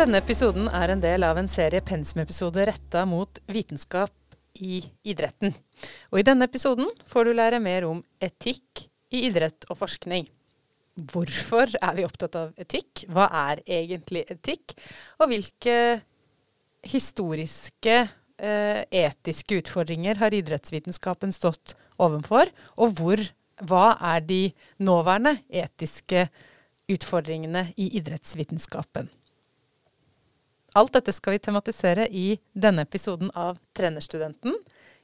Denne episoden er en del av en serie pensumepisoder retta mot vitenskap i idretten. Og i denne episoden får du lære mer om etikk i idrett og forskning. Hvorfor er vi opptatt av etikk? Hva er egentlig etikk? Og hvilke historiske eh, etiske utfordringer har idrettsvitenskapen stått overfor? Og hvor, hva er de nåværende etiske utfordringene i idrettsvitenskapen? Alt dette skal vi tematisere i denne episoden av Trenerstudenten.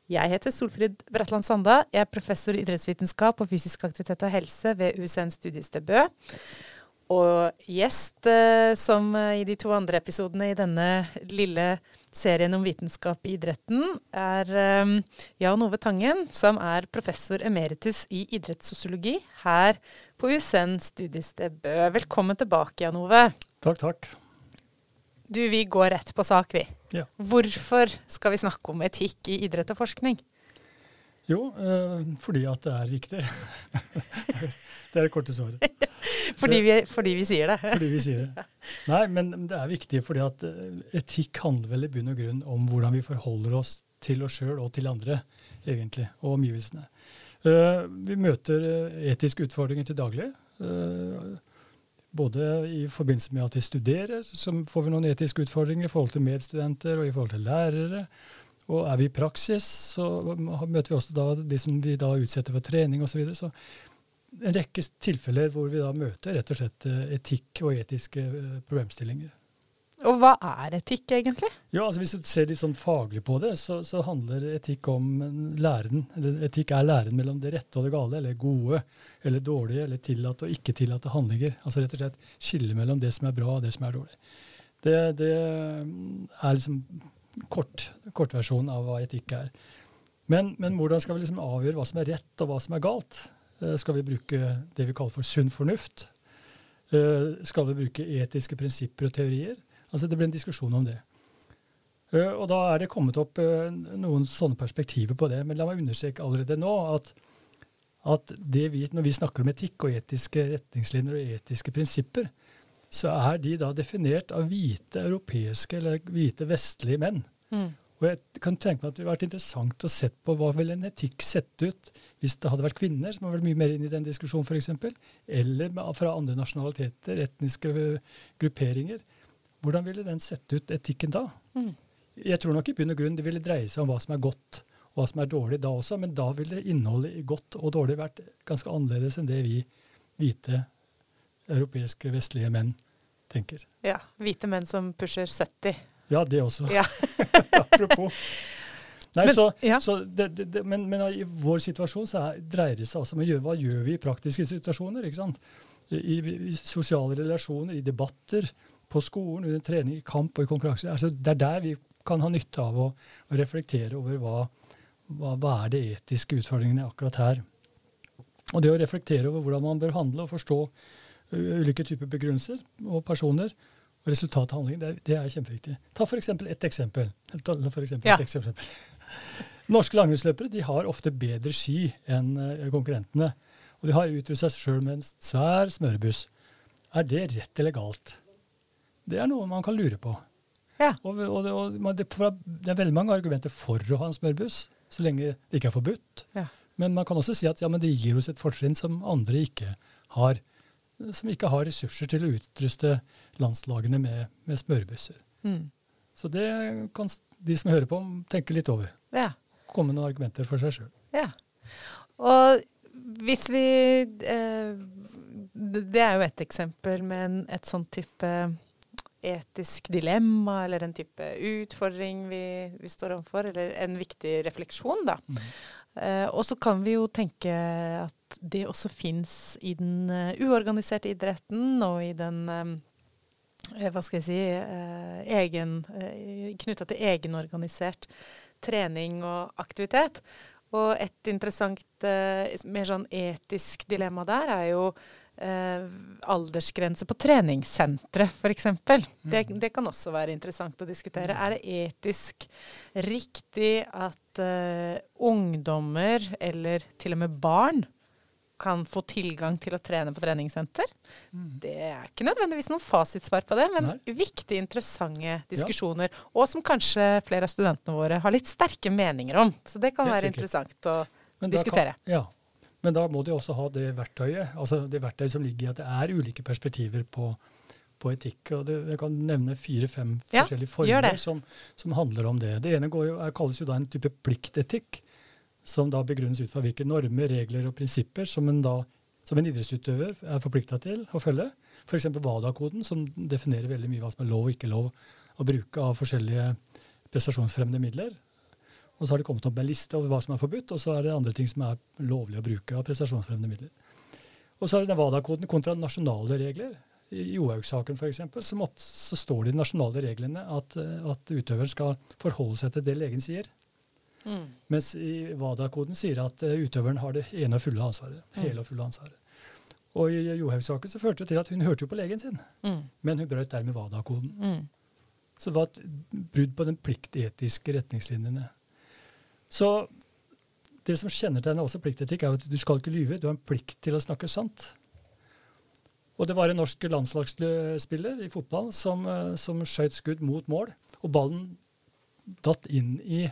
Jeg heter Solfrid Bratland Sanda. Jeg er professor i idrettsvitenskap og fysisk aktivitet og helse ved USN studiested Bø. Og gjest, eh, som i de to andre episodene i denne lille serien om vitenskap i idretten, er eh, Jan Ove Tangen, som er professor emeritus i idrettssosiologi her på USN studiested Bø. Velkommen tilbake, Jan Ove. Takk, takk. Du, vi går rett på sak, vi. Ja. Hvorfor skal vi snakke om etikk i idrett og forskning? Jo, øh, fordi at det er viktig. det er det korte svaret. fordi, vi, fordi, vi, sier det. fordi vi sier det. Nei, men det er viktig fordi at eh, etikk handler vel i bunn og grunn om hvordan vi forholder oss til oss sjøl og til andre, egentlig, og omgivelsene. Uh, vi møter etiske utfordringer til daglig. Både i forbindelse med at vi studerer, så får vi noen etiske utfordringer i forhold til medstudenter og i forhold til lærere. Og er vi i praksis, så møter vi også de som vi da utsetter for trening osv. Så, videre. så en rekke tilfeller hvor vi da møter rett og slett eh, etikk og etiske eh, problemstillinger. Og hva er etikk, egentlig? Ja, altså Hvis du ser litt sånn faglig på det, så, så handler etikk om læren. Eller etikk er læren mellom det rette og det gale, eller gode eller dårlige, eller tillatte og ikke tillatte handlinger. Altså rett og slett skille mellom det som er bra og det som er dårlig. Det, det er liksom kort, kortversjonen av hva etikk er. Men, men, hvordan skal vi liksom avgjøre hva som er rett og hva som er galt? Uh, skal vi bruke det vi kaller for sunn fornuft? Uh, skal vi bruke etiske prinsipper og teorier? Altså Det ble en diskusjon om det. Uh, og Da er det kommet opp uh, noen sånne perspektiver på det. Men la meg understreke allerede nå at, at vi, når vi snakker om etikk og etiske retningslinjer og etiske prinsipper, så er de da definert av hvite europeiske eller hvite vestlige menn. Mm. Og jeg kan tenke meg at Det ville vært interessant å se på hva ville en etikk sett ut hvis det hadde vært kvinner som har vært mye mer inn i den diskusjonen, f.eks., eller fra andre nasjonaliteter, etniske grupperinger. Hvordan ville den sett ut, etikken da? Mm. Jeg tror nok i bunn og grunn det ville dreie seg om hva som er godt og hva som er dårlig da også, men da ville innholdet i godt og dårlig vært ganske annerledes enn det vi hvite, europeiske, vestlige menn tenker. Ja. Hvite menn som pusher 70. Ja, det også. Ja. Apropos. Nei, men, så, ja. så det, det, det, men, men, i vår situasjon så er, dreier det seg altså om å gjøre hva gjør vi i praktiske situasjoner. ikke sant? I, i, sosiale relasjoner, i debatter, på skolen, under trening, i kamp og i konkurranse. Altså, det er der vi kan ha nytte av å, å reflektere over hva, hva, hva, er de etiske utfordringene akkurat her. Og det å reflektere over hvordan man bør handle og forstå ulike typer begrunnelser og personer og resultat av handlingen, det, det, er kjempeviktig. Ta f.eks. et eksempel. For eksempel, ja. et eksempel. Norske langrennsløpere de har ofte bedre ski enn konkurrentene. Og de har utrustet seg sjøl med en svær smørebuss. Er det rett eller galt? Det er noe man kan lure på. Ja. Og, og, og, det, det, er veldig mange argumenter for å ha en smørbuss, så lenge det ikke er forbudt. Ja. Men man kan også si at ja, det gir oss et fortrinn som andre ikke har. Som ikke har ressurser til å utruste landslagene med, med smørebusser. Mm. Så det kan de som hører på, tenke litt over. Ja. Komme med noen argumenter for seg sjøl. Ja. Og hvis vi eh, Det er jo et eksempel med en, et sånn type etisk dilemma eller en type utfordring vi, vi står overfor, eller en viktig refleksjon, da. Mm. Uh, og så kan vi jo tenke at det også fins i den uh, uorganiserte idretten og i den um, hva skal jeg si uh, egen Knytta til egenorganisert trening og aktivitet. Og et interessant, mer sånn etisk dilemma der er jo eh, aldersgrense på treningssentre, f.eks. Mm. Det, det kan også være interessant å diskutere. Mm. Er det etisk riktig at eh, ungdommer, eller til og med barn, kan få tilgang til å trene på treningssenter. Mm. Det er ikke nødvendigvis noen fasitsvar på det, men Nei. viktige, interessante diskusjoner. Og som kanskje flere av studentene våre har litt sterke meninger om. Så det kan det være sikkert. interessant å Men diskutere. Kan, ja. Men da må de også ha det verktøyet, altså det verktøyet som ligger i at det er ulike perspektiver på, på etikk. og det, Jeg kan nevne fire-fem Ja, forskjellige former som, som handler om det. Det ene går jo, er, kalles jo da en type pliktetikk, som da begrunnes ut fra hvilke normer, regler og prinsipper som en, da, som en idrettsutøver er forplikta til å følge. F.eks. WADA-koden, som definerer veldig mye hva som er lov og ikke lov å bruke av forskjellige prestasjonsfremmende midler. Og så har det kommet opp en liste over hva som er forbudt, og så er det andre ting som er lovlig å bruke av prestasjonsfremmende midler. Og så er det den WADA-koden kontra nasjonale regler. I Johaug-saken f.eks. Så, måtte- så står det i de nasjonale reglene at, eh, at utøveren skal forholde seg til det legen sier. Mm. Mens i WADA-koden sier at eh, utøveren har det ene og fulle ansvaret. Mm. Hele og fulle ansvaret. Og i Johaug-saken så førte det til at hun hørte jo på legen sin, Mm. men hun brøt dermed WADA-koden. Mm. Så det var et brudd på den pliktetiske retningslinjene. Så det som kjennetegner også pliktetikk, er at du skal ikke lyve. Du har en plikt til å snakke sant. Og det var en norsk landslagsspiller i fotball som, eh, som skjøt skudd mot mål, og ballen datt inn i,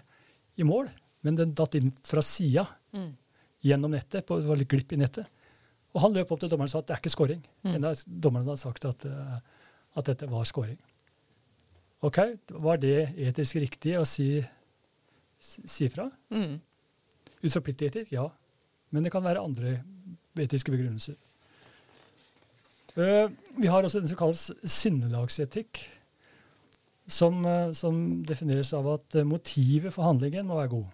i mål, men den datt inn fra sida Mm. gjennom nettet. På, det var litt glipp i nettet. Og han løp opp til dommeren og sa at det er ikke scoring. Mm. Enda dommeren hadde sagt at, eh, at dette var scoring. Ok, Var det etisk riktig å si, si fra? Mm. Ut fra pliktetikk? Ja. Men det kan være andre etiske begrunnelser. Uh, vi har også den som kalles sinnelagsetikk, som, uh, som defineres av at uh, motivet for handlingen må være god.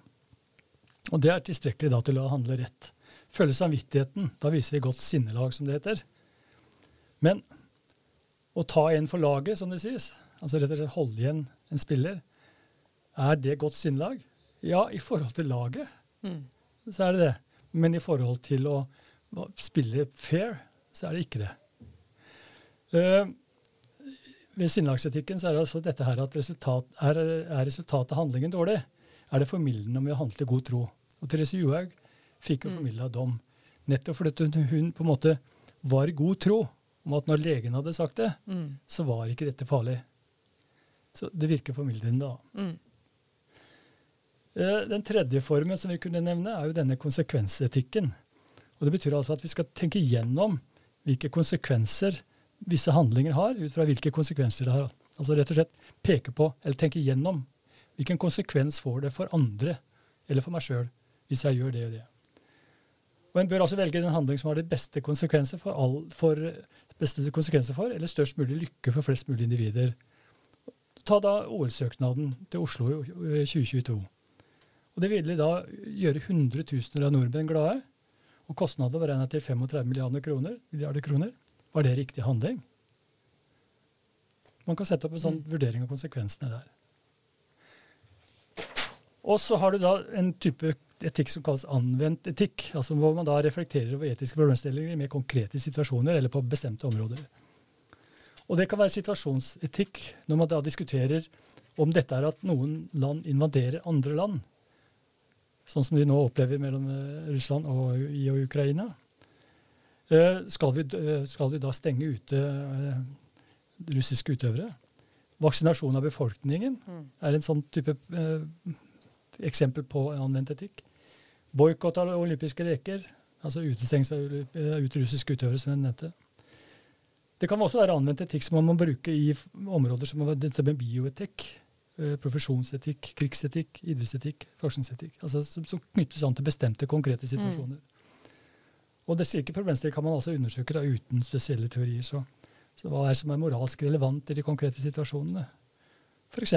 Og det er tilstrekkelig da til å handle rett. Følge samvittigheten, da viser vi godt sinnelag, som det heter. Men å ta en for laget, som det sies, altså rett og slett holde igjen en spiller, er det godt sinnelag? Ja, i forhold til laget Mm. så er det det. Men i forhold til å spille fair, så er det ikke det. Uh, ved sinnelagsetikken så er det altså dette her at resultat, er, er resultatet av handlingen dårlig, er det formildende om vi handler i god tro. Og Therese Johaug fikk jo formilda formidla dom nettopp fordi hun på en måte var i god tro om at når legen hadde sagt det, Mm. så var ikke dette farlig. Så det virker formildende da. Mm. Eh, Den tredje formen som vi kunne nevne, er jo denne konsekvensetikken. Og Det betyr altså at vi skal tenke gjennom hvilke konsekvenser visse handlinger har, ut fra hvilke konsekvenser det har. Altså rett og slett peke på, eller tenke gjennom, hvilken konsekvens får det for andre, eller for meg sjøl, hvis jeg gjør det og det. Og En bør altså velge den handling som har de beste konsekvenser for, all, for, beste konsekvenser for, eller størst mulig lykke for flest mulig individer. Ta da OL-søknaden til Oslo i 2022. Og Det ville da gjøre hundretusener av nordmenn glade. Og kostnadene var regnet til 35 milliarder kroner, milliarder kroner. Var det riktig handling? Man kan sette opp en sånn vurdering av konsekvensene der. Og så har du da en type etikk som kalles anvendt etikk. altså Hvor man da reflekterer over etiske problemstillinger i mer konkrete situasjoner eller på bestemte områder. Og det kan være situasjonsetikk når man da diskuterer om dette er at noen land invaderer andre land sånn som de nå opplever mellom eh, Russland og, og Ukraina. Eh, skal, vi, eh, skal vi da stenge ute russiske utøvere? Vaksinasjon av befolkningen Mm. er en sånn type eksempel på anvendt etikk. Boikott av olympiske leker, altså utestengelse av ut russiske utøvere, som jeg nevnte. Det kan også være anvendt etikk som man må bruke i områder som dette med bioetikk, profesjonsetikk, krigsetikk, idrettsetikk, forskningsetikk. Altså som, som knyttes an til bestemte, konkrete situasjoner. Og det slike problemstillinger kan man altså undersøke da, uten spesielle teorier. Så, så hva er det som er moralsk relevant i de konkrete situasjonene? F.eks.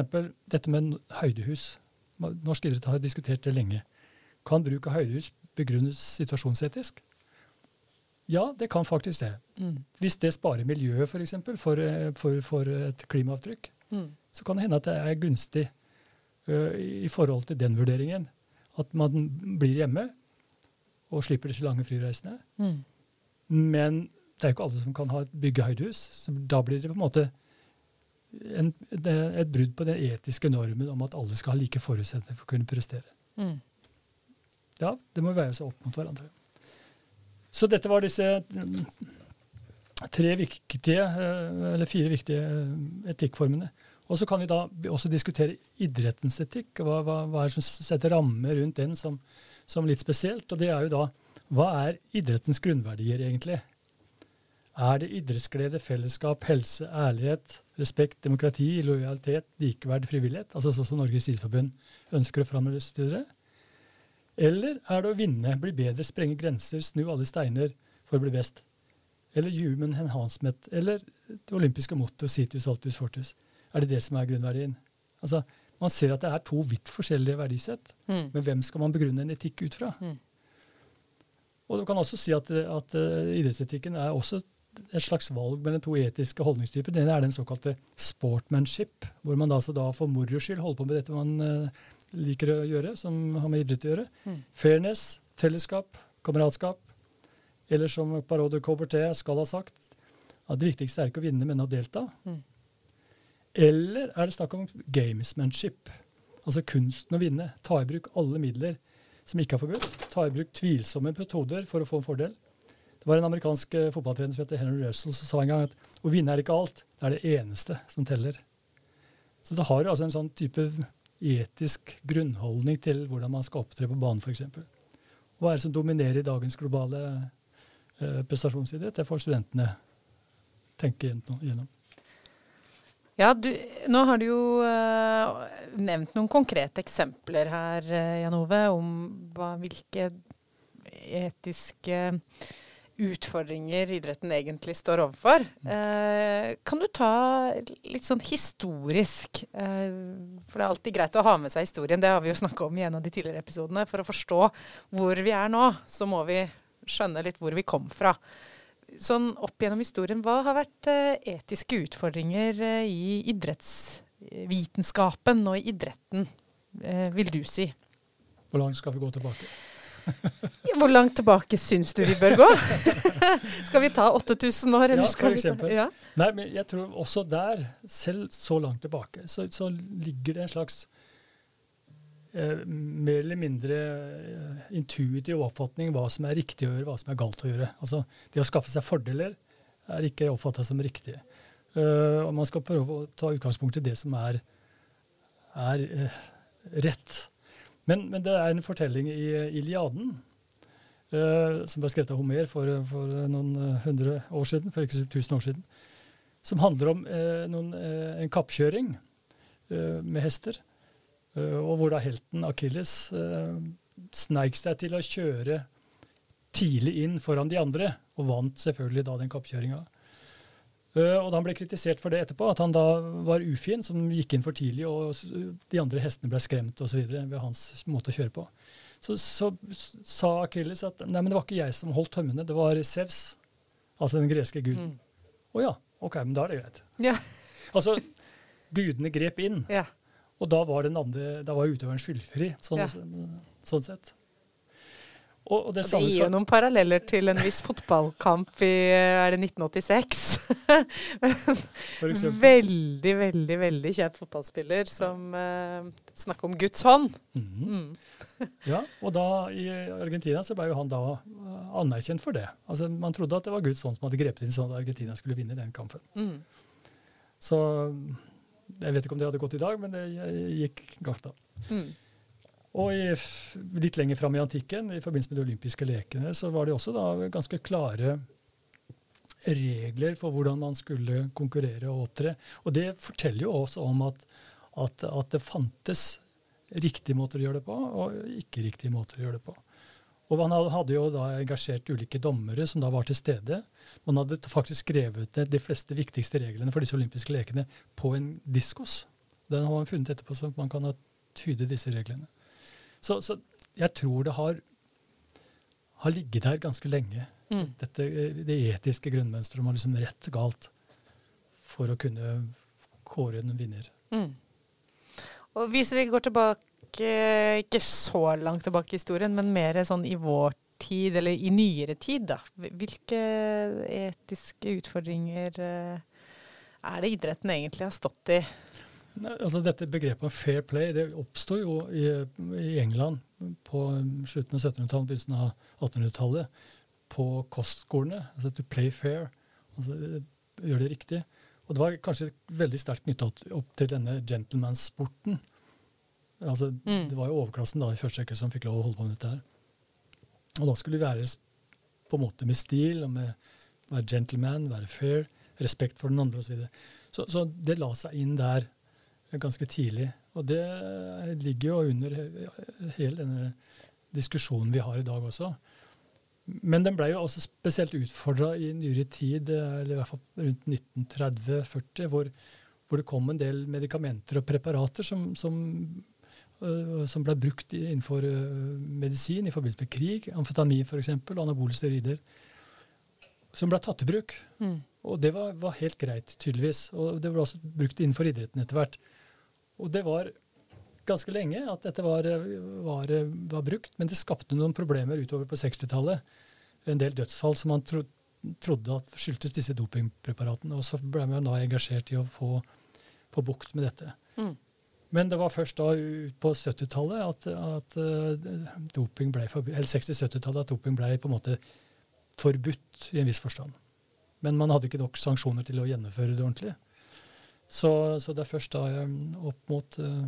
dette med høydehus. Norsk idrett har diskutert det lenge. Kan bruk av høydehus begrunnes situasjonsetisk? Ja, det kan faktisk det. Mm. Hvis det sparer miljøet for, eksempel, for, eh, for, for et klimaavtrykk, Mm. Så kan det hende at det er gunstig uh, i forhold til den vurderingen. At man blir hjemme og slipper disse lange flyreisene. Mm. Men det er jo ikke alle som kan ha et byggehøydehus. Så da blir det på en måte en, det, et brudd på den etiske normen om at alle skal ha like forutsetninger for å kunne prestere. Mm. Ja, det må veie seg opp mot hverandre. Så dette var disse mm, tre viktige, eh, eller fire viktige eh, etikkformene. Og så kan vi da også diskutere idrettens etikk. Hva, hva, hva er det som setter rammer rundt den som, som, litt spesielt? Og det er jo da hva er idrettens grunnverdier, egentlig? Er det idrettsglede, fellesskap, helse, ærlighet, respekt, demokrati, lojalitet, likeverd, frivillighet? Altså sånn som Norges Idrettsforbund ønsker å framstille det? Eller er det å vinne, bli bedre, sprenge grenser, snu alle steiner for å bli best? Eller human enhancement? Eller det olympiske motto situs altus fortus? Er det det som er grunnverdien? Altså, Man ser at det er to vidt forskjellige verdisett. Mm. Men hvem skal man begrunne en etikk ut fra? Mm. Og du kan også si at, at uh, idrettsetikken er også et slags valg mellom to etiske holdningstyper. Den ene er den såkalte sportmanship, hvor man da, altså da for moro skyld holder på med dette man uh, liker å gjøre, som har med idrett å gjøre. Mm. Fairness, fellesskap, kameratskap. Eller som Parode Coberté skal ha sagt, at det viktigste er ikke å vinne, men å delta. Mm. Eller er det snakk om gamesmanship, altså kunsten å vinne. Ta i bruk alle midler som ikke er forbudt. Ta i bruk tvilsomme metoder for å få en fordel. Det var en amerikansk uh, fotballtrener som heter Henry Russell som sa en gang at å vinne er ikke alt, det er det eneste som teller. Så det har jo altså en sånn type etisk grunnholdning til hvordan man skal opptre på banen, f.eks. Hva er det som dominerer i dagens globale eh, prestasjonsidrett? Det får studentene tenke gjennom. Ja, du, Nå har du jo uh, nevnt noen konkrete eksempler her, Jan Ove, om hva, hvilke etiske utfordringer idretten egentlig står overfor. Uh, kan du ta litt sånn historisk Uh, For det er alltid greit å ha med seg historien. Det har vi jo snakka om i en av de tidligere episodene. For å forstå hvor vi er nå, så må vi skjønne litt hvor vi kom fra. Sånn opp gjennom historien, hva har vært eh, etiske utfordringer eh, i idrettsvitenskapen og i idretten, eh, vil du si? Hvor langt skal vi gå tilbake? Hvor langt tilbake syns du vi bør gå? skal vi ta 8000 år? Eller ja, for eksempel. Ja? Nei, men jeg tror også der, selv så langt tilbake, så, så ligger det en slags mer eller mindre eh, intuitiv oppfatning hva som er riktig å gjøre, hva som er galt å gjøre. Altså, Det å skaffe seg fordeler er ikke oppfatta som riktig. Uh, og man skal prøve å ta utgangspunkt i det som er, er uh, rett. Men, men, det er en fortelling i Iliaden uh, som ble skrevet av Homer for, for, noen eh, hundre år siden, for ikke tusen år siden, som handler om noen, en kappkjøring med hester, og hvor da helten Akilles sneik seg til å kjøre tidlig inn foran de andre, og vant selvfølgelig da den kappkjøringa. Uh, og da han ble kritisert for det etterpå, at han da var ufin, som gikk inn for tidlig, og de andre hestene ble skremt osv. ved hans måte å kjøre på. Så, så sa Akilles at nei, men det var ikke jeg som holdt tømmene, det var Sevs, altså den greske guden. Å mm. oh, ja, OK, men da er det greit. Ja. altså, gudene grep inn, ja. Og da var, den andre, da var utøveren skyldfri, sånn, ja. sånn sett. Og, og det, det, gir jo noen paralleller til en viss fotballkamp i er det 1986. veldig, veldig veldig kjent fotballspiller som uh, snakker om Guds hånd. Mm -hmm. mm. ja, og da i Argentina så ble jo han da uh, anerkjent for det. Altså Man trodde at det var Guds hånd som hadde grepet inn sånn at Argentina skulle vinne den kampen. Mm. Så jeg vet ikke om det hadde gått i dag, men det gikk galt da. Mm. Og i, litt lenger fram i antikken, i forbindelse med de olympiske lekene, så var det også da ganske klare regler for hvordan man skulle konkurrere og opptre. Og det forteller jo også om at, at, at det fantes riktige måter å gjøre det på, og ikke riktige måter å gjøre det på. Og Man hadde jo da engasjert ulike dommere som da var til stede. Man hadde faktisk skrevet ned de fleste viktigste reglene for disse olympiske lekene på en diskos. Den har man funnet etterpå, så man kan tyde disse reglene. Så, så jeg tror det har, har, ligget der ganske lenge. Mm. Dette, det etiske grunnmønsteret om liksom rett galt for å kunne kåre en vinner. Mm. Og Hvis vi går tilbake, ikke så langt tilbake i historien, men mer sånn i vår tid, eller i nyere tid, da. Hvilke etiske utfordringer eh, er det idretten egentlig har stått i? Altså dette Begrepet fair play det oppsto jo i, i, England på slutten av 1700-tallet, begynnelsen av 1800-tallet. på kostskolene. Altså to play fair. Altså gjøre det riktig. Og det var kanskje veldig sterkt knytta opp til denne gentleman-sporten. Altså, mm. Det var jo overklassen da i første rekke som fikk lov å holde på med dette her. Og da skulle vi være på en måte med stil, og med være gentleman, være fair, respekt for den andre osv. Så, så, så det la seg inn der ganske tidlig. Og det ligger jo under hele denne diskusjonen vi har i dag også. Men den ble jo også spesielt utfordra i nyere tid, eller i hvert fall rundt 1930-40, hvor, hvor, det kom en del medikamenter og preparater som, som, som ble brukt innenfor uh, medisin i forbindelse med krig, amfetamin f.eks., anabole steroider, som ble tatt i bruk. Mm. Og det var, var, helt greit, tydeligvis. Og det ble også brukt innenfor idretten etter hvert. Og det var ganske lenge at dette var, var, var, brukt, men det skapte noen problemer utover på 60-tallet. En del dødsfall som man tro, trodde at skyldtes disse dopingpreparatene. Og så ble man da engasjert i å få, få bukt med dette. Mm. Men det var først da på 70-tallet at, at uh, doping ble eller 60-70-tallet at doping ble på en måte forbudt i en viss forstand. Men man hadde ikke nok sanksjoner til å gjennomføre det ordentlig. Så, så det er først da opp mot uh,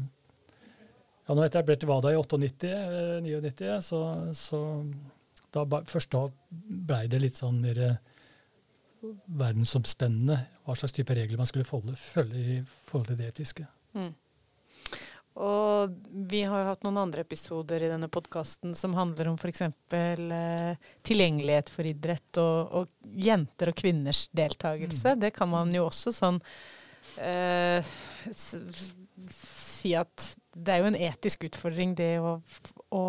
ja, nå etter jeg ble til WADA i 98, 99, eh, så, så da, først da blei det litt sånn mer eh, verdensomspennende hva slags type regler man skulle følge, følge i forhold til det etiske. Mm. Og vi har jo hatt noen andre episoder i denne podkasten som handler om f.eks. Eh, tilgjengelighet for idrett og, og, jenter og kvinners deltakelse. Mm. Det kan man jo også sånn eh, si at det er jo en etisk utfordring, det å, å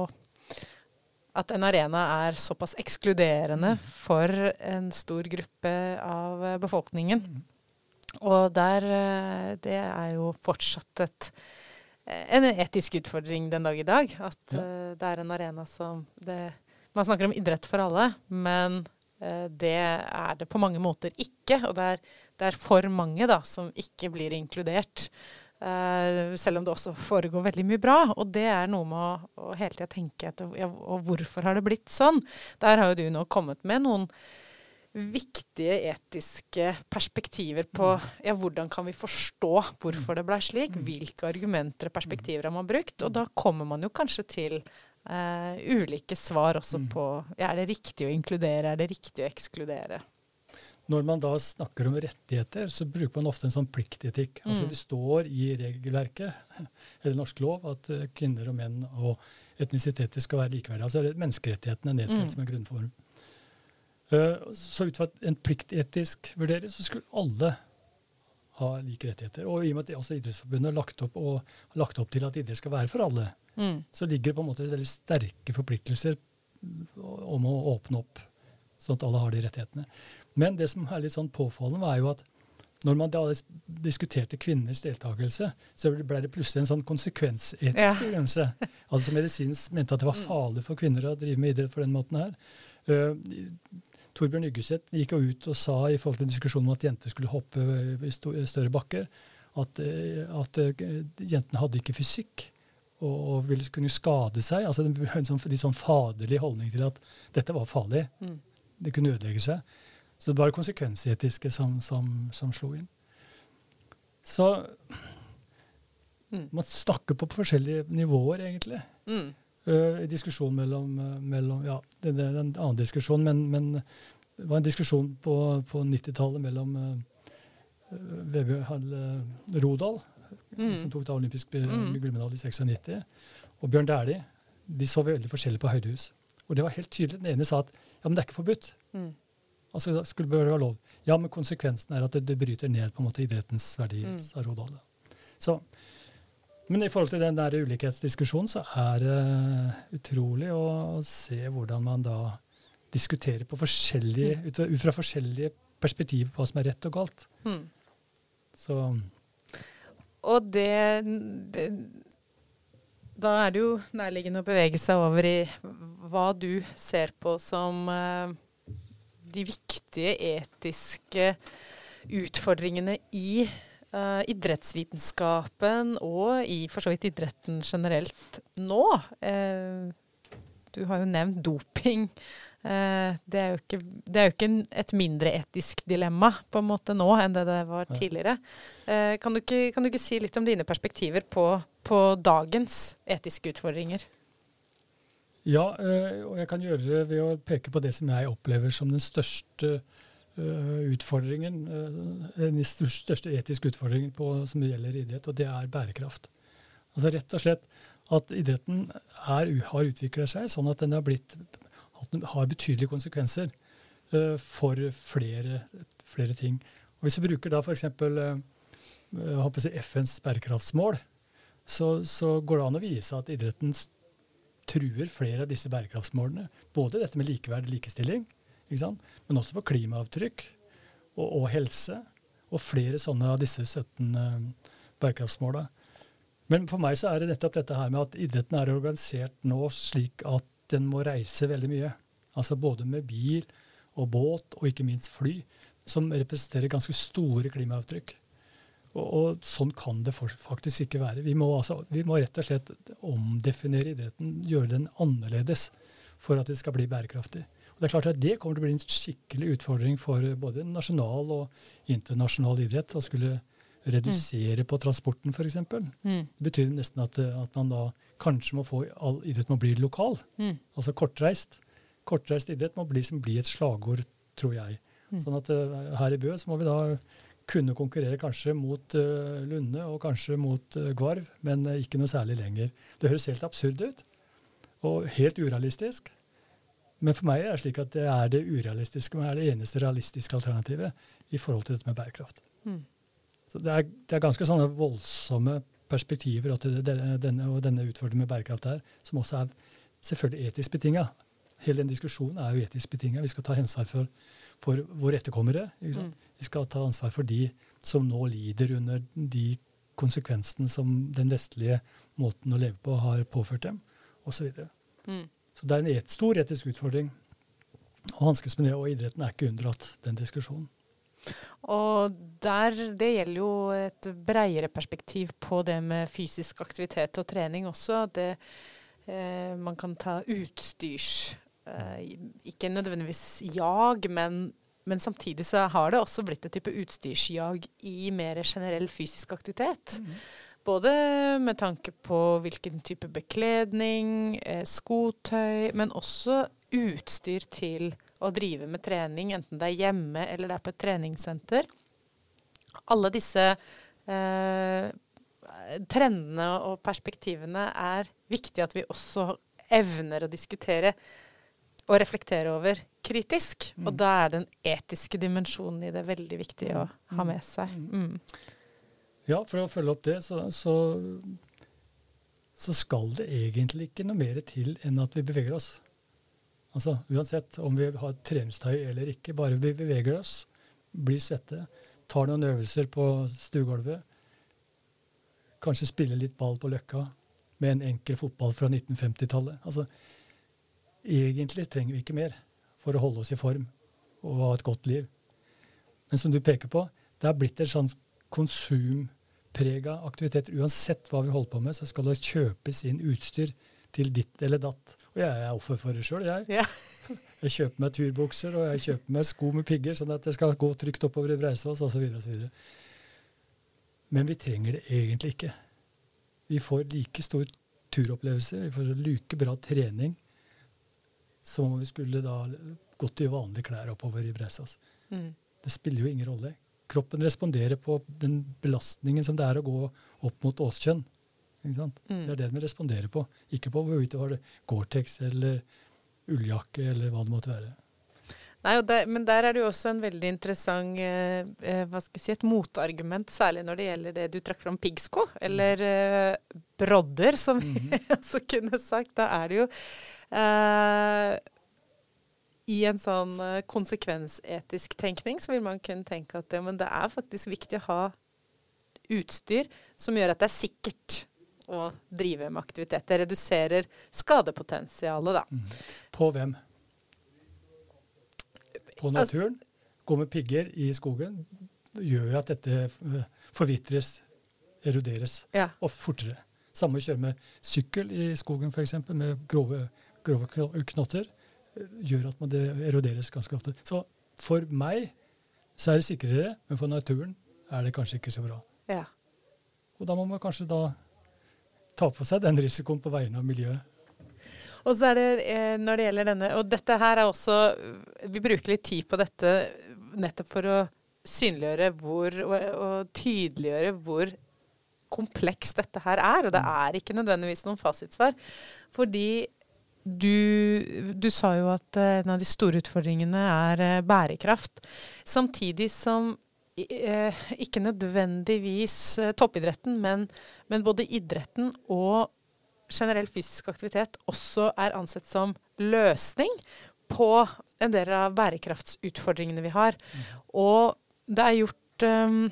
At en arena er såpass ekskluderende mm. for en stor gruppe av befolkningen. Mm. Og der eh, Det er jo fortsatt et, en etisk utfordring den dag i dag. At ja. uh, det er en arena som det, Man snakker om idrett for alle, men uh, det er det på mange måter ikke. Og det er, det er for mange da, som ikke blir inkludert. Uh, selv om det også foregår veldig mye bra. Og det er noe med å, å hele tida tenke etter ja, og hvorfor har det blitt sånn. Der har jo du nå kommet med noen viktige etiske perspektiver på ja, hvordan kan vi forstå hvorfor det ble slik. Hvilke argumenter og perspektiver har man brukt? Og da kommer man jo kanskje til eh, ulike svar også mm. på ja, er det riktig å inkludere, er det riktig å ekskludere. Når man da snakker om rettigheter, så bruker man ofte en sånn pliktetikk. Altså, mm. Det står i regelverket, eller norsk lov, at uh, kvinner og menn og etnisiteter skal være likeverdige. Altså Menneskerettighetene er nedfelt mm. som en grunnform. Uh, så ut fra en pliktetisk vurdering så skulle alle ha like rettigheter. Og i og med at også Idrettsforbundet har lagt opp, og, har lagt opp til at idrett skal være for alle, mm. så ligger det på en måte veldig sterke forpliktelser om å åpne opp, sånn at alle har de rettighetene. Men det som er litt sånn påfallende, var jo at når man da diskuterte kvinners deltakelse, så ble det plutselig en sånn konsekvensetisk ja. begrunnelse. Altså medisinsk mente at det var mm. farlig for kvinner å drive med idrett på den måten her. Uh, Torbjørn Yggeseth gikk jo ut og sa i forhold til diskusjonen om at jenter skulle hoppe i større bakker, at, uh, at uh, jentene hadde ikke fysikk og, og, ville kunne skade seg. Altså En sånn, litt sånn faderlig holdning til at dette var farlig. Mm. Det kunne ødelegge seg. Så det var det konsekvensetiske som, som, som slo inn. Så mm. man snakker på forskjellige nivåer, egentlig. Mm. Uh, diskusjon mellom, uh, mellom Ja, det, det, er en annen diskusjon, men, men, det var en diskusjon på, på 90-tallet mellom uh, Vebjørn Rodal, mm. som tok da olympisk mm. gullmedalje i 96, og Bjørn Dæhlie. De så veldig forskjellig på høydehus. Og det var helt tydelig. Den ene sa at ja, men det er ikke forbudt. Mm. Altså, det skulle bør være lov. Ja, men konsekvensen er at det, det bryter ned på en måte idrettens verdier, mm. sa Rodal. Så, men i forhold til den der ulikhetsdiskusjonen, så er det utrolig å, se hvordan man da diskuterer mm. ut, ut, fra forskjellige perspektiver på hva som er rett og galt. Mm. Så Og det, det da er det jo nærliggende å bevege seg over i hva du ser på som uh, de viktige etiske utfordringene i uh, idrettsvitenskapen og i for så vidt idretten generelt nå. Uh, du har jo nevnt doping Uh, det er ikke, det er jo ikke et mindre etisk dilemma på en måte nå enn det det var tidligere. Kan, du ikke, kan, du ikke, si litt om dine perspektiver på, på dagens etiske utfordringer? Ja, og jeg kan gjøre det ved å peke på det som jeg opplever som den største utfordringen, den største etiske utfordringen på, som gjelder idrett, og det er bærekraft. Altså rett og slett at idretten er, har utvikla seg sånn at den har, blitt, at den har betydelige konsekvenser uh, for flere, flere, ting. Og Hvis vi bruker da f.eks. Uh, FNs bærekraftsmål, så, så, går det an å vise at idretten truer flere av disse bærekraftsmålene. Både dette med likeverd og likestilling, men også på klimaavtrykk og, og, helse. Og flere sånne av disse 17 uh, bærekraftsmåla. Men for meg så er det nettopp dette her med at idretten er organisert nå slik at den må reise veldig mye. Altså både med bil og båt, og ikke minst fly, som representerer ganske store klimaavtrykk. Og, og sånn kan det faktisk ikke være. Vi må, altså, vi må, rett og slett omdefinere idretten, gjøre den annerledes for at det skal bli bærekraftig. Og Det er klart at det kommer til å bli en skikkelig utfordring for både nasjonal og internasjonal idrett. å skulle redusere mm. på transporten f.eks. Mm. Det betyr nesten at, at, man da kanskje må få all idrett må bli lokal. Mm. Altså kortreist. Kortreist idrett må bli, bli et slagord, tror jeg. Mm. Sånn at uh, her i Bø så må vi da kunne konkurrere kanskje mot uh, Lunde og kanskje mot uh, Gvarv, men ikke noe særlig lenger. Det høres helt absurd ut, og helt urealistisk. Men for meg er det slik at det er det urealistiske, men er det eneste realistiske alternativet i forhold til dette med bærekraft. Mm. Så det er, det er ganske sånne voldsomme perspektiver og denne, og denne utfordringen med bærekraft her, som også er selvfølgelig etisk betinga. Hele den diskusjonen er jo etisk betinga. Vi skal ta ansvar for, for våre etterkommere. Mm. Vi skal ta ansvar for de som nå lider under de konsekvensene som den vestlige måten å leve på har påført dem, osv. Så, mm. Så det er en et, stor etisk utfordring å hanskes med det, og idretten er ikke unndratt den diskusjonen. Og der, det gjelder jo et bredere perspektiv på det med fysisk aktivitet og trening også. Det, eh, man kan ta utstyrs eh, Ikke nødvendigvis jag, men, men, samtidig så har det også blitt et type utstyrsjag i mer generell fysisk aktivitet. Mm. Både med tanke på hvilken type bekledning, eh, skotøy, men også utstyr til å drive med trening, enten det er hjemme eller det er på et treningssenter. Alle disse eh, trendene og perspektivene er viktig at vi også evner å diskutere og reflektere over kritisk. Mm. Og da er den etiske dimensjonen i det veldig viktig å ha mm. med seg. Mm. Ja, for å følge opp det, så, så, så skal det egentlig ikke noe mer til enn at vi beveger oss. Altså Uansett om vi har treningstøy eller ikke, bare vi beveger oss, blir svette, tar noen øvelser på stuegulvet, kanskje spiller litt ball på Løkka med en enkel fotball fra 1950-tallet. Altså, egentlig trenger vi ikke mer for å holde oss i form og ha et godt liv. Men som du peker på, det har blitt en sånn konsumprega aktivitet. Uansett hva vi holder på med, så skal det kjøpes inn utstyr til ditt eller datt. Og jeg er offer for det sjøl, jeg. Ja. jeg kjøper meg turbukser og jeg kjøper meg sko med pigger, sånn at det skal gå trygt oppover i Breisås osv. Men vi trenger det egentlig ikke. Vi får like stor turopplevelse, vi får like bra trening som om vi skulle da gått i vanlige klær oppover i Breisås. Mm. Det spiller jo ingen rolle. Kroppen responderer på den belastningen som det er å gå opp mot Åskjønn. Mm. Det er det den responderer på. Ikke på hvorvidt det var Gore-Tex eller ulljakke eller hva det måtte være. Nei, der, Men der er det jo også en veldig interessant eh, eh, hva skal jeg si, et motargument, særlig når det gjelder det du trakk fram piggsko, eller eh, brodder, som vi mm -hmm. også kunne sagt. Da er det jo eh, I en sånn eh, konsekvensetisk tenkning så vil man kunne tenke at det, men det er faktisk viktig å ha utstyr som gjør at det er sikkert å drive med aktivitet. Det reduserer skadepotensialet, da. Mm. På hvem? På naturen? Gå med pigger i skogen gjør at dette eh, forvitres, eroderes, ja. og fortere. Samme å kjøre med sykkel i skogen f.eks., med grove, grove knotter. Gjør at det eroderes ganske ofte. Så for meg så er det sikrere, men for naturen er det kanskje ikke så bra. Ja. Og da må man kanskje da ta på seg den risikoen på vegne av miljøet. Og så er det eh, når det gjelder denne Og dette her er også Vi bruker litt tid på dette nettopp for å synliggjøre hvor og, og tydeliggjøre hvor komplekst dette her er. Og det er ikke nødvendigvis noen fasitsvar. Fordi du, du, sa jo at uh, en av de store utfordringene er uh, bærekraft. Samtidig som uh, ikke nødvendigvis toppidretten, men, men, både idretten og generell fysisk aktivitet også er ansett som løsning på en del av bærekraftsutfordringene vi har. Mm. Og det er gjort um,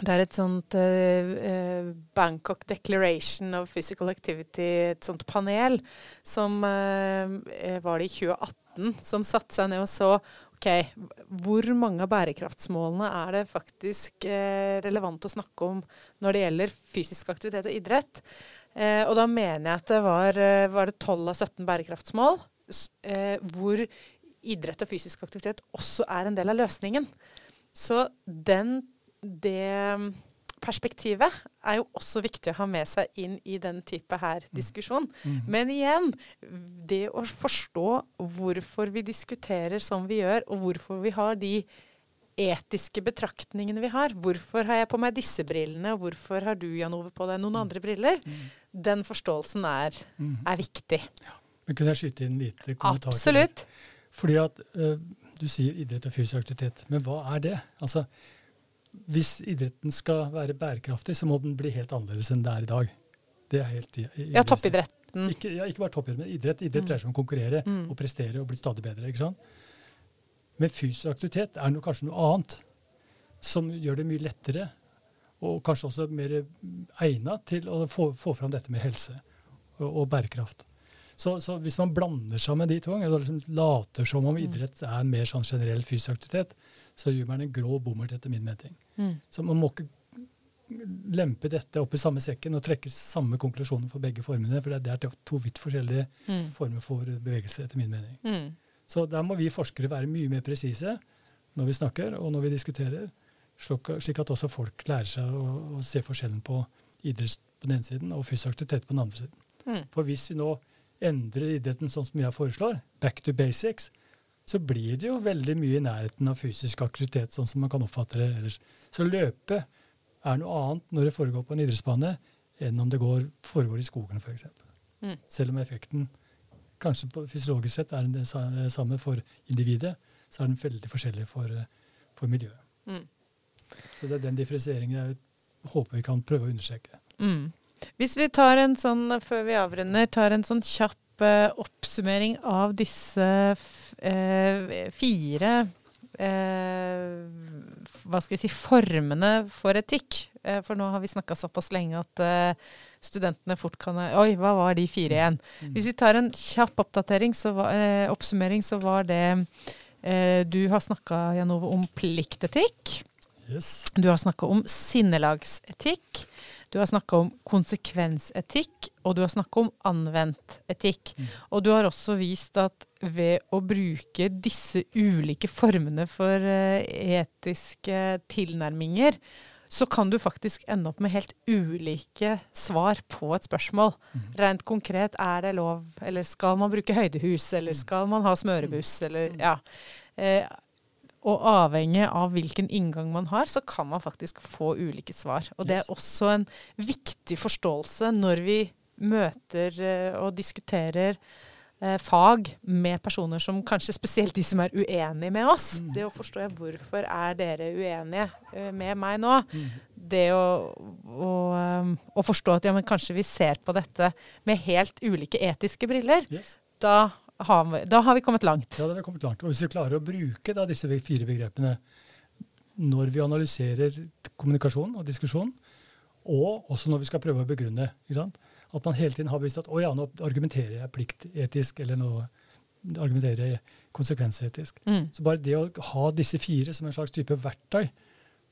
det er et sånt uh, Bangkok Declaration of Physical Activity, et sånt panel, som uh, var det i 2018, som satte seg ned og så OK, hvor mange av bærekraftsmålene er det faktisk uh, relevant å snakke om når det gjelder fysisk aktivitet og idrett? og da mener jeg at det var, var det 12 av 17 bærekraftsmål hvor idrett og fysisk aktivitet også er en del av løsningen. Så den det perspektivet er jo også viktig å ha med seg inn i den type her mm. diskusjon. Mm. Men igjen, det å forstå hvorfor vi diskuterer som vi gjør, og hvorfor vi har de etiske betraktningene vi har. Hvorfor har jeg på meg disse brillene, og hvorfor har du Jan Ove på deg noen mm. andre briller? Mm. Den forståelsen er, mm. er viktig. Ja. Men Kunne jeg skyte inn lite kommentar Absolutt. Fordi at uh, du sier idrett og fysisk aktivitet. Men hva er det? Altså, hvis idretten skal være bærekraftig, så må den bli helt annerledes enn det er i dag. Det er helt Ja, toppidretten. Ikke, ja, ikke bare toppidrett, men idrett. Idrett mm. dreier seg om å konkurrere mm. og prestere og bli stadig bedre. ikke sant? Men fysisk aktivitet er noe, kanskje noe annet som gjør det mye lettere, og kanskje også mer egnet til å få, få fram dette med helse og, og bærekraft. Så, så, hvis man blander sammen de to, eller liksom later som om mm. idrett er mer sånn generell fysisk aktivitet, så gjør man en grå bommert, etter min mening. Mm. Så man må ikke lempe dette opp i samme sekken og trekke samme konklusjoner for begge formene. For det er to vidt forskjellige mm. former for bevegelse, etter min mening. Mm. Så der må vi forskere være mye mer presise når vi snakker og når vi diskuterer, slik at også folk lærer seg å, å se forskjellen på idrett på den ene siden og fysisk aktivitet på den andre siden. Mm. For hvis vi nå endrer idretten sånn som jeg foreslår, back to basics, så blir det jo veldig mye i nærheten av fysisk aktivitet, sånn som man kan oppfatte det ellers. Så løpe er noe annet når det foregår på en idrettsbane, enn om det går, foregår i skogen f.eks. Mm. Selv om effekten kanskje på fysiologisk sett er det samme for individet, så er den veldig forskjellig for, for miljøet. Mm. Så det er den differensieringen jeg håper vi kan prøve å understreke. Mm. Hvis vi tar en sånn, før vi avrunder, tar en sånn kjapp oppsummering av disse eh, fire eh, hva skal jeg si, formene for etikk. Eh, for nå har vi snakka såpass lenge at studentene fort kan Oi, hva var de fire igjen? Mm. Hvis vi tar en kjapp oppdatering, så var, oppsummering, så var det eh, Du har snakka, Janove, om pliktetikk. Yes. Du har snakka om sinnelagsetikk. Du har snakka om konsekvensetikk, og du har snakka om anvendt etikk. Mm. Og du har også vist at ved å bruke disse ulike formene for uh, etiske tilnærminger, så kan du faktisk ende opp med helt ulike svar på et spørsmål. Mm. Rent konkret, er det lov, eller skal man bruke høydehus, eller mm. skal man ha smørebuss, eller mm. ja. Eh, og avhengig av hvilken inngang man har, så kan man faktisk få ulike svar. Og det er også en viktig forståelse når vi møter uh, og diskuterer uh, fag med personer som kanskje spesielt de som er uenige med oss. Mm. Det å forstå hvorfor er dere uenige uh, med meg nå. Mm. Det å, å, å, forstå at ja, men kanskje vi ser på dette med helt ulike etiske briller. Yes. Da har da har vi kommet langt. Ja, da har vi kommet langt. Og hvis vi klarer å bruke da, disse fire begrepene når vi analyserer kommunikasjon og diskusjon, og også når vi skal prøve å begrunne At man hele tiden har bevisst at å ja, nå argumenterer jeg pliktetisk, eller nå argumenterer jeg konsekvensetisk. Mm. Så bare det å ha disse fire som en slags type verktøy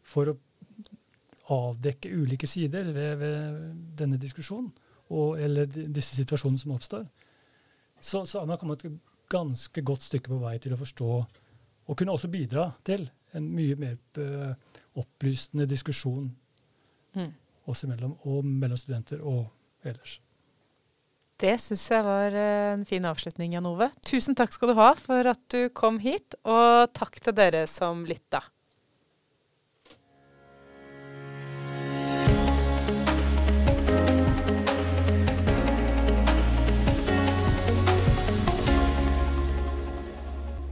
for å avdekke ulike sider ved, ved denne diskusjonen, og, eller disse situasjonene som oppstår, så, så har man kommet ganske godt stykke på vei til å forstå, og kunne også bidra til, en mye mer eh, opplysende diskusjon mm. oss imellom, og mellom studenter og ellers. Det syns jeg var eh, en fin avslutning, Jan Ove. Tusen takk skal du ha for at du kom hit, og takk til dere som lytta.